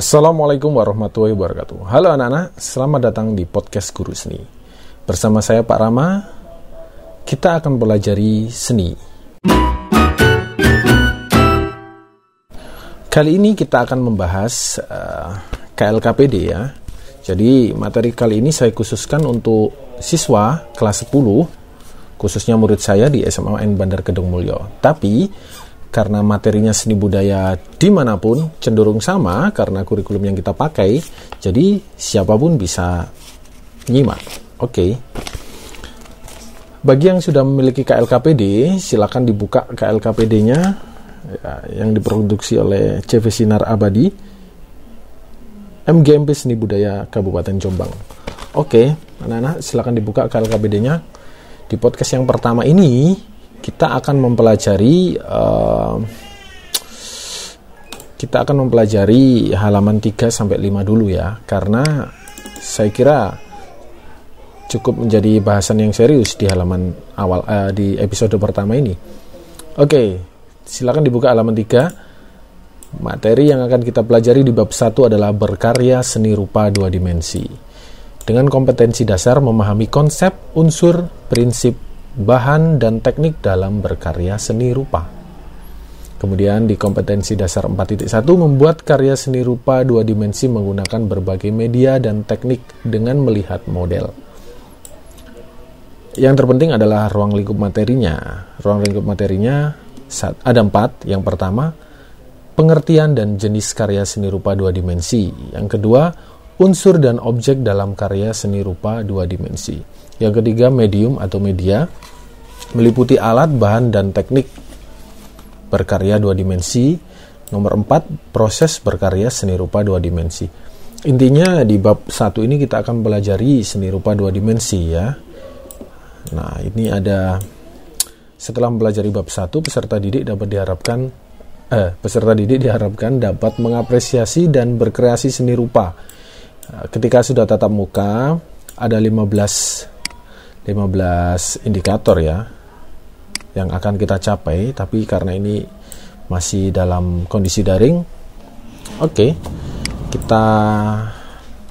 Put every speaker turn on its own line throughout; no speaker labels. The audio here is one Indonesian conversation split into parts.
Assalamualaikum warahmatullahi wabarakatuh. Halo anak-anak, selamat datang di podcast Guru Seni. Bersama saya Pak Rama, kita akan pelajari seni. Kali ini kita akan membahas uh, eh, KLKPD ya. Jadi materi kali ini saya khususkan untuk siswa kelas 10, khususnya murid saya di SMAN Bandar Kedung Mulyo. Tapi karena materinya seni budaya di mana pun cenderung sama karena kurikulum yang kita pakai, jadi siapa pun bisa nyimak. Oke. Okay. Bagi yang sudah memiliki KLKPD, silakan dibuka KLKPD-nya ya, yang diproduksi oleh CV Sinar Abadi, MGMP Seni Budaya Kabupaten Jombang. Oke, okay, anak-anak silakan dibuka KLKPD-nya. Di podcast yang pertama ini, kita akan mempelajari uh, kita akan mempelajari halaman 3 sampai 5 dulu ya karena saya kira cukup menjadi bahasan yang serius di halaman awal uh, di episode pertama ini. Oke, silakan dibuka halaman 3. Materi yang akan kita pelajari di bab 1 adalah berkarya seni rupa dua dimensi. Dengan kompetensi dasar memahami konsep, unsur, prinsip, bahan dan teknik dalam berkarya seni rupa. Kemudian di kompetensi dasar 4.1 membuat karya seni rupa dua dimensi menggunakan berbagai media dan teknik dengan melihat model. Yang terpenting adalah ruang lingkup materinya. Ruang lingkup materinya ada empat. Yang pertama, pengertian dan jenis karya seni rupa dua dimensi. Yang kedua, unsur dan objek dalam karya seni rupa dua dimensi. Yang ketiga, medium atau media, meliputi alat, bahan, dan teknik berkarya dua dimensi. Nomor empat, proses berkarya seni rupa dua dimensi. Intinya di bab satu ini kita akan pelajari seni rupa dua dimensi ya. Nah, ini ada setelah mempelajari bab satu, peserta didik dapat diharapkan eh, peserta didik diharapkan dapat mengapresiasi dan berkreasi seni rupa. Ketika sudah tatap muka, ada 15 15 indikator ya yang akan kita capai tapi karena ini masih dalam kondisi daring oke okay, kita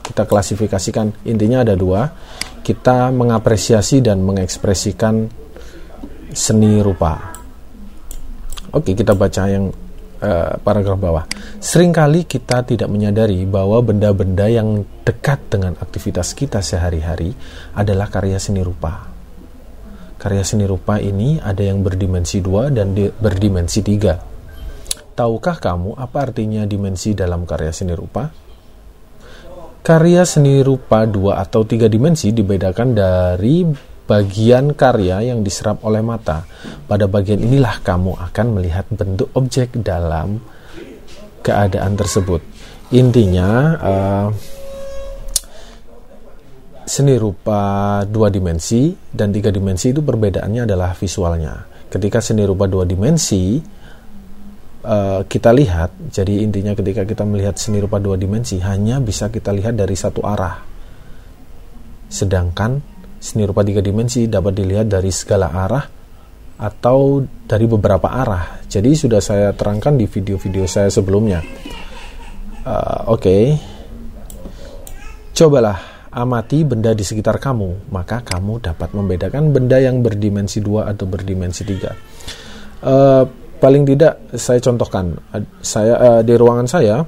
kita klasifikasikan intinya ada dua kita mengapresiasi dan mengekspresikan seni rupa oke okay, kita baca yang uh, paragraf bawah. Seringkali kita tidak menyadari bahwa benda-benda yang dekat dengan aktivitas kita sehari-hari adalah karya seni rupa. Karya seni rupa ini ada yang berdimensi dua dan di, berdimensi tiga. Tahukah kamu apa artinya dimensi dalam karya seni rupa? Karya seni rupa dua atau tiga dimensi dibedakan dari bagian karya yang diserap oleh mata. Pada bagian inilah kamu akan melihat bentuk objek dalam keadaan tersebut. Intinya, uh, seni rupa dua dimensi dan tiga dimensi itu perbedaannya adalah visualnya. Ketika seni rupa dua dimensi, uh, kita lihat, jadi intinya ketika kita melihat seni rupa dua dimensi, hanya bisa kita lihat dari satu arah. Sedangkan Seni rupa tiga dimensi dapat dilihat dari segala arah atau dari beberapa arah. Jadi sudah saya terangkan di video-video saya sebelumnya. Uh, Oke, okay. cobalah amati benda di sekitar kamu, maka kamu dapat membedakan benda yang berdimensi dua atau berdimensi tiga. Uh, paling tidak saya contohkan, saya uh, di ruangan saya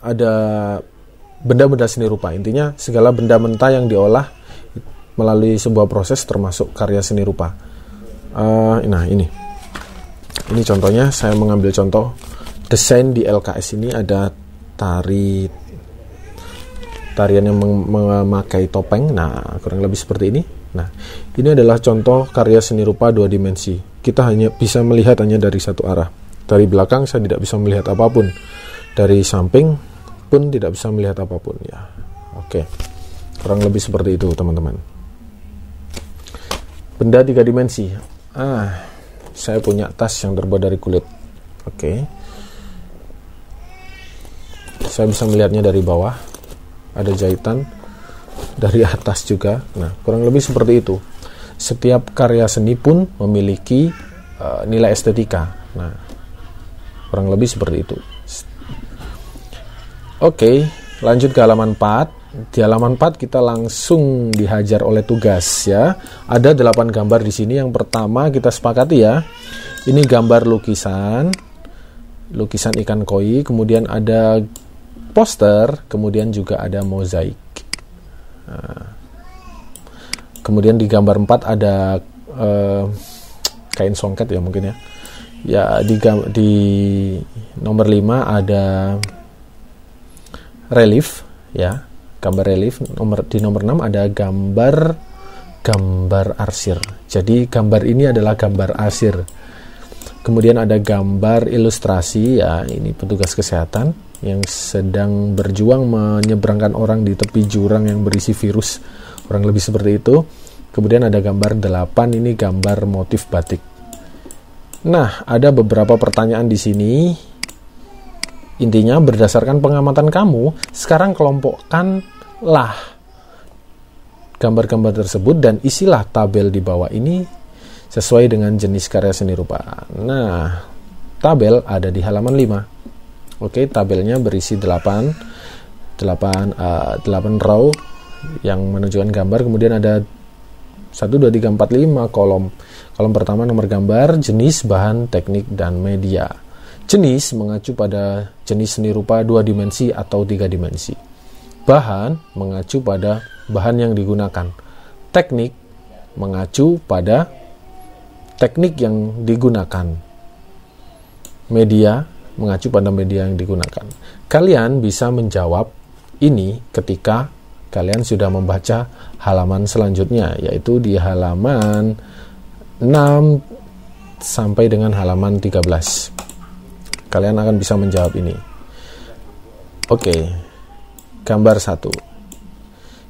ada benda-benda seni rupa. Intinya segala benda mentah yang diolah melalui sebuah proses termasuk karya seni rupa. Uh, nah ini, ini contohnya saya mengambil contoh desain di LKS ini ada tari tarian yang memakai topeng. Nah kurang lebih seperti ini. Nah ini adalah contoh karya seni rupa dua dimensi. Kita hanya bisa melihat hanya dari satu arah. Dari belakang saya tidak bisa melihat apa pun. Dari samping pun tidak bisa melihat apa pun ya. Oke. Kurang lebih seperti itu teman-teman benda tiga dimensi ah saya punya tas yang terbuat dari kulit. Oke. Okay. saya bisa melihatnya dari bawah. Ada jahitan. Dari atas juga. Nah kurang lebih seperti itu. Setiap karya seni pun memiliki uh, nilai estetika. Nah kurang lebih seperti itu. Oke, lanjut ke halaman 4. Di halaman 4 kita langsung dihajar oleh tugas ya. Ada 8 gambar di sini. Yang pertama kita sepakati ya. Ini gambar lukisan. Lukisan ikan koi, kemudian ada poster, kemudian juga ada mozaik. Nah, kemudian di gambar 4 ada uh, kain songket ya mungkin ya. Ya di di nomor 5 ada relief ya, gambar relief. Nomor di nomor 6 ada gambar gambar arsir. Jadi gambar ini adalah gambar arsir. Kemudian ada gambar ilustrasi ya, ini petugas kesehatan yang sedang berjuang menyeberangkan orang di tepi jurang yang berisi virus kurang lebih seperti itu kemudian ada gambar 8 ini gambar motif batik nah ada beberapa pertanyaan di sini intinya berdasarkan pengamatan kamu sekarang kelompokkanlah gambar-gambar tersebut dan isilah tabel di bawah ini sesuai dengan jenis karya seni rupa. Nah, tabel ada di halaman 5. Oke, tabelnya berisi 8 8 uh, 8 row yang menunjukkan gambar, kemudian ada 1 2 3 4 5 kolom. Kolom pertama nomor gambar, jenis, bahan, teknik dan media. Jenis mengacu pada jenis seni rupa dua dimensi atau tiga dimensi. Bahan mengacu pada bahan yang digunakan. Teknik mengacu pada teknik yang digunakan. Media mengacu pada media yang digunakan. Kalian bisa menjawab ini ketika kalian sudah membaca halaman selanjutnya, yaitu di halaman 6 sampai dengan halaman 13. Kalian akan bisa menjawab ini. Oke, gambar satu.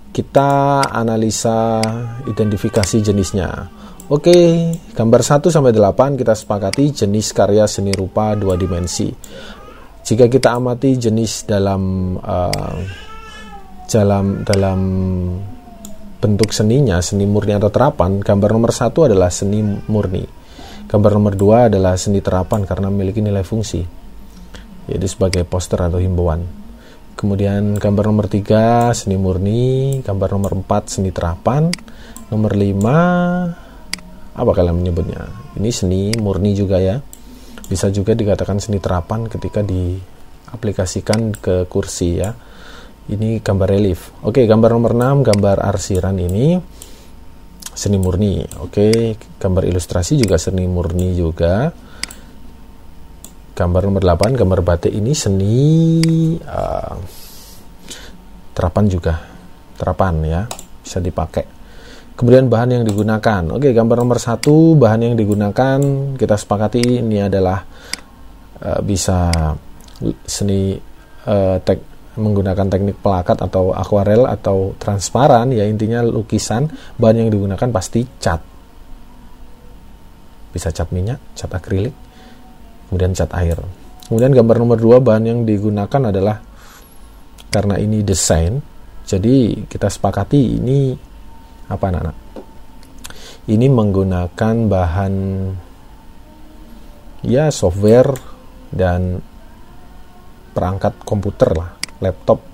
Kita analisa identifikasi jenisnya. Oke, gambar 1 sampai 8 kita sepakati jenis karya seni rupa dua dimensi. Jika kita amati jenis dalam uh, dalam dalam bentuk seninya, seni murni atau terapan, gambar nomor satu adalah seni murni. Gambar nomor dua adalah seni terapan karena memiliki nilai fungsi, yaitu sebagai poster atau himbauan. Kemudian gambar nomor tiga seni murni, gambar nomor empat seni terapan, nomor lima apa kalian menyebutnya? Ini seni murni juga ya. Bisa juga dikatakan seni terapan ketika diaplikasikan ke kursi ya. Ini gambar relief. Oke, gambar nomor 6, gambar arsiran ini seni murni. Oke, gambar ilustrasi juga seni murni juga. Gambar nomor 8, gambar batik ini seni uh, terapan juga. Terapan ya, bisa dipakai. Kemudian bahan yang digunakan. Oke, gambar nomor satu, bahan yang digunakan kita sepakati ini adalah uh, bisa seni uh, tek, menggunakan teknik pelakat atau akuarel atau transparan ya intinya lukisan bahan yang digunakan pasti cat bisa cat minyak cat akrilik kemudian cat air kemudian gambar nomor dua bahan yang digunakan adalah karena ini desain jadi kita sepakati ini apa anak-anak? Ini menggunakan bahan ya software dan perangkat komputer lah, laptop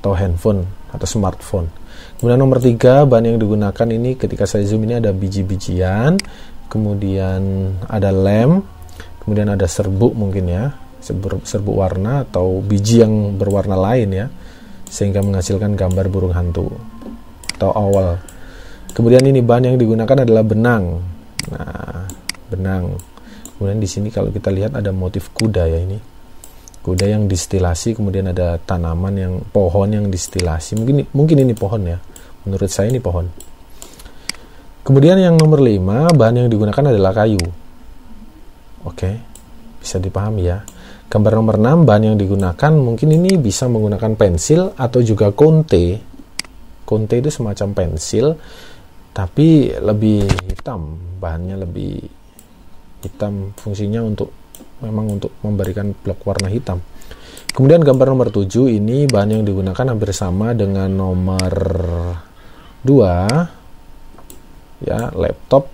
atau handphone atau smartphone. Kemudian nomor tiga bahan yang digunakan ini ketika saya zoom ini ada biji-bijian, kemudian ada lem, kemudian ada serbuk mungkin ya, serbuk, warna atau biji yang berwarna lain ya, sehingga menghasilkan gambar burung hantu atau owl. Kemudian ini bahan yang digunakan adalah benang. Nah, benang. Kemudian di sini kalau kita lihat ada motif kuda ya ini. Kuda yang distilasi, kemudian ada tanaman yang pohon yang distilasi. Mungkin mungkin ini pohon ya. Menurut saya ini pohon. Kemudian yang nomor 5, bahan yang digunakan adalah kayu. Oke. Bisa dipahami ya. Gambar nomor 6, bahan yang digunakan mungkin ini bisa menggunakan pensil atau juga konte. Konte itu semacam pensil tapi lebih hitam bahannya lebih hitam fungsinya untuk memang untuk memberikan blok warna hitam kemudian gambar nomor 7 ini bahan yang digunakan hampir sama dengan nomor 2 ya laptop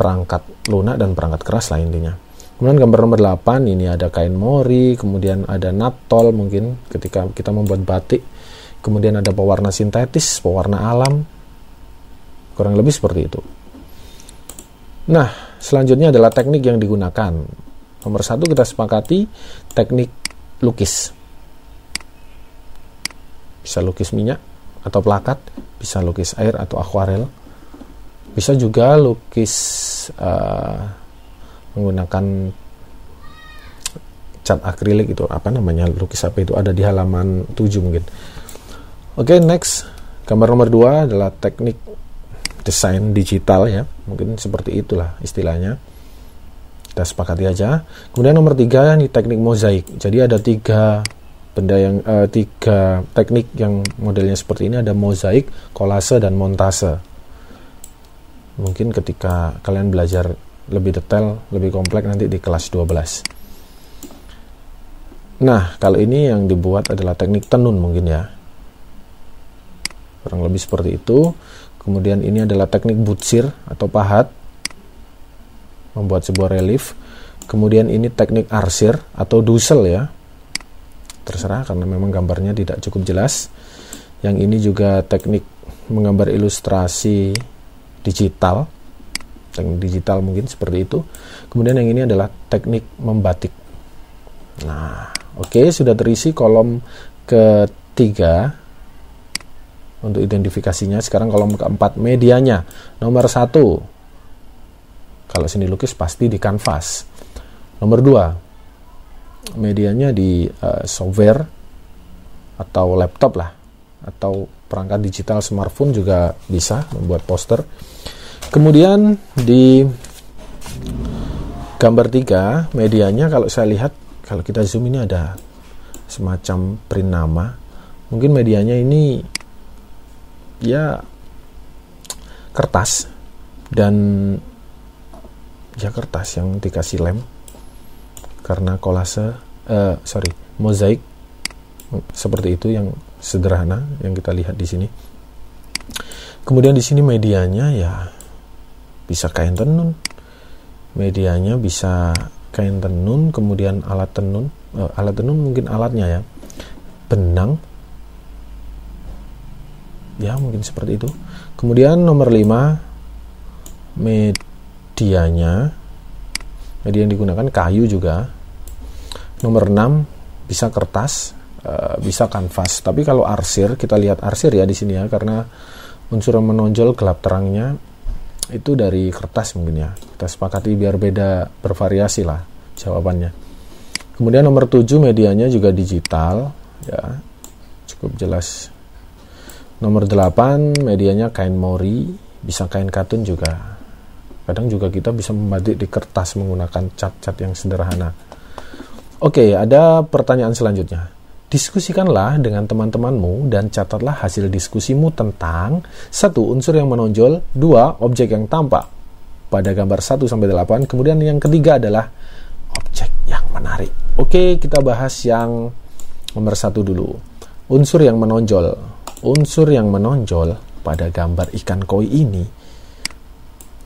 perangkat lunak dan perangkat keras lah intinya Kemudian gambar nomor 8 ini ada kain mori, kemudian ada natol mungkin ketika kita membuat batik. Kemudian ada pewarna sintetis, pewarna alam. Kurang lebih seperti itu. Nah, selanjutnya adalah teknik yang digunakan. Nomor satu kita sepakati teknik lukis. Bisa lukis minyak atau plakat, bisa lukis air atau akuarel. Bisa juga lukis uh, menggunakan cat akrilik itu apa namanya lukis apa itu ada di halaman 7 mungkin. Oke okay, next. Gambar nomor 2 adalah teknik desain digital ya. Mungkin seperti itulah istilahnya. Kita sepakati aja. Kemudian nomor 3 ini teknik mozaik. Jadi ada tiga benda yang uh, tiga teknik yang modelnya seperti ini. Ada mozaik kolase dan montase mungkin ketika kalian belajar lebih detail, lebih kompleks nanti di kelas 12. Nah, kalau ini yang dibuat adalah teknik tenun mungkin ya. Kurang lebih seperti itu. Kemudian ini adalah teknik butsir atau pahat. Membuat sebuah relief. Kemudian ini teknik arsir atau dusel ya. Terserah karena memang gambarnya tidak cukup jelas. Yang ini juga teknik menggambar ilustrasi digital teknik digital mungkin seperti itu. Kemudian yang ini adalah teknik membatik. Nah, oke okay, sudah terisi kolom ketiga untuk identifikasinya. Sekarang kolom keempat medianya. Nomor satu, kalau seni lukis pasti di kanvas. Nomor dua, medianya di uh, software atau laptop lah, atau perangkat digital smartphone juga bisa membuat poster. Kemudian di gambar 3 medianya kalau saya lihat kalau kita zoom ini ada semacam print nama. Mungkin medianya ini ya kertas dan ya kertas yang dikasih lem karena kolase uh, sorry mozaik seperti itu yang sederhana yang kita lihat di sini. Kemudian di sini medianya ya bisa kain tenun. Medianya bisa kain tenun kemudian alat tenun. Uh, alat tenun mungkin alatnya ya. Benang. Ya mungkin seperti itu. Kemudian nomor 5 medianya. Media yang digunakan kayu juga. Nomor 6 bisa kertas uh, bisa kanvas. Tapi kalau arsir kita lihat arsir ya di sini ya karena unsur yang menonjol gelap terangnya itu dari kertas mungkin ya. Kita sepakati biar beda bervariasi lah jawabannya. Kemudian nomor 7 medianya juga digital ya. Cukup jelas. Nomor 8 medianya kain mori bisa kain katun juga. Kadang juga kita bisa membatik di kertas menggunakan cat-cat yang sederhana. Oke ada pertanyaan selanjutnya Diskusikanlah dengan teman-temanmu dan catatlah hasil diskusimu tentang satu unsur yang menonjol, dua objek yang tampak pada gambar 1 sampai 8. Kemudian yang ketiga adalah objek yang menarik. Oke, kita bahas yang nomor satu dulu. Unsur yang menonjol. Unsur yang menonjol pada gambar ikan koi ini.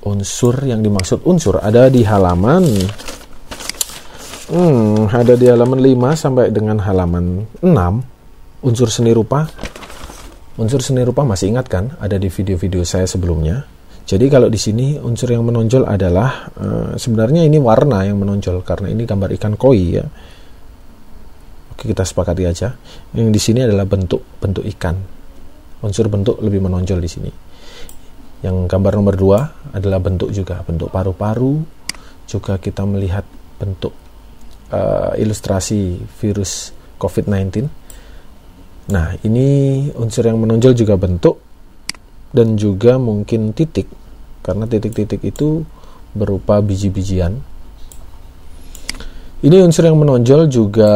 Unsur yang dimaksud unsur ada di halaman Hmm, ada di halaman 5 sampai dengan halaman 6 unsur seni rupa. Unsur seni rupa masih ingat kan? Ada di video-video saya sebelumnya. Jadi kalau di sini unsur yang menonjol adalah uh, sebenarnya ini warna yang menonjol karena ini gambar ikan koi ya. Oke, kita sepakati aja. Yang di sini adalah bentuk bentuk ikan. Unsur bentuk lebih menonjol di sini. Yang gambar nomor 2 adalah bentuk juga, bentuk paru-paru. Juga kita melihat bentuk uh, ilustrasi virus COVID-19. Nah, ini unsur yang menonjol juga bentuk dan juga mungkin titik, karena titik-titik itu berupa biji-bijian. Ini unsur yang menonjol juga,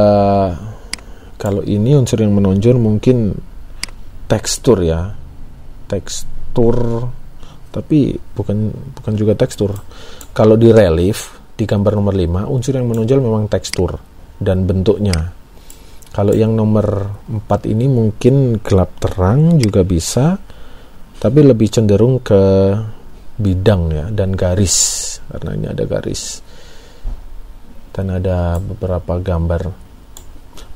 kalau ini unsur yang menonjol mungkin tekstur ya, tekstur, tapi bukan bukan juga tekstur. Kalau di relief di gambar nomor 5 unsur yang menonjol memang tekstur dan bentuknya kalau yang nomor 4 ini mungkin gelap terang juga bisa tapi lebih cenderung ke bidang ya dan garis karena ini ada garis dan ada beberapa gambar.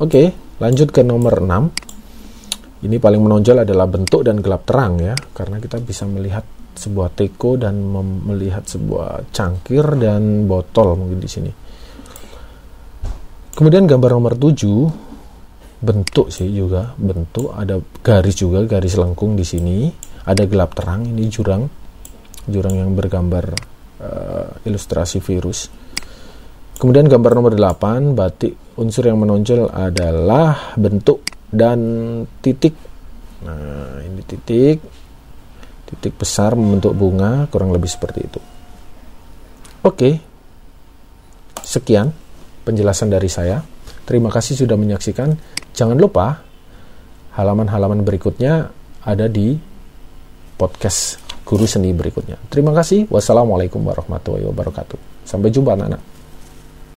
Oke, lanjut ke nomor 6. Ini paling menonjol adalah bentuk dan gelap terang ya, karena kita bisa melihat sebuah teko dan melihat sebuah cangkir dan botol mungkin di sini. Kemudian gambar nomor 7 bentuk sih juga, bentuk ada garis juga, garis lengkung di sini, ada gelap terang ini jurang. Jurang yang bergambar uh, ilustrasi virus Kemudian gambar nomor 8, batik unsur yang menonjol adalah bentuk dan titik. Nah, ini titik. Titik besar membentuk bunga, kurang lebih seperti itu. Oke. Sekian penjelasan dari saya. Terima kasih sudah menyaksikan. Jangan lupa halaman-halaman berikutnya ada di podcast Guru Seni berikutnya. Terima kasih. Wassalamualaikum warahmatullahi wabarakatuh. Sampai jumpa anak-anak.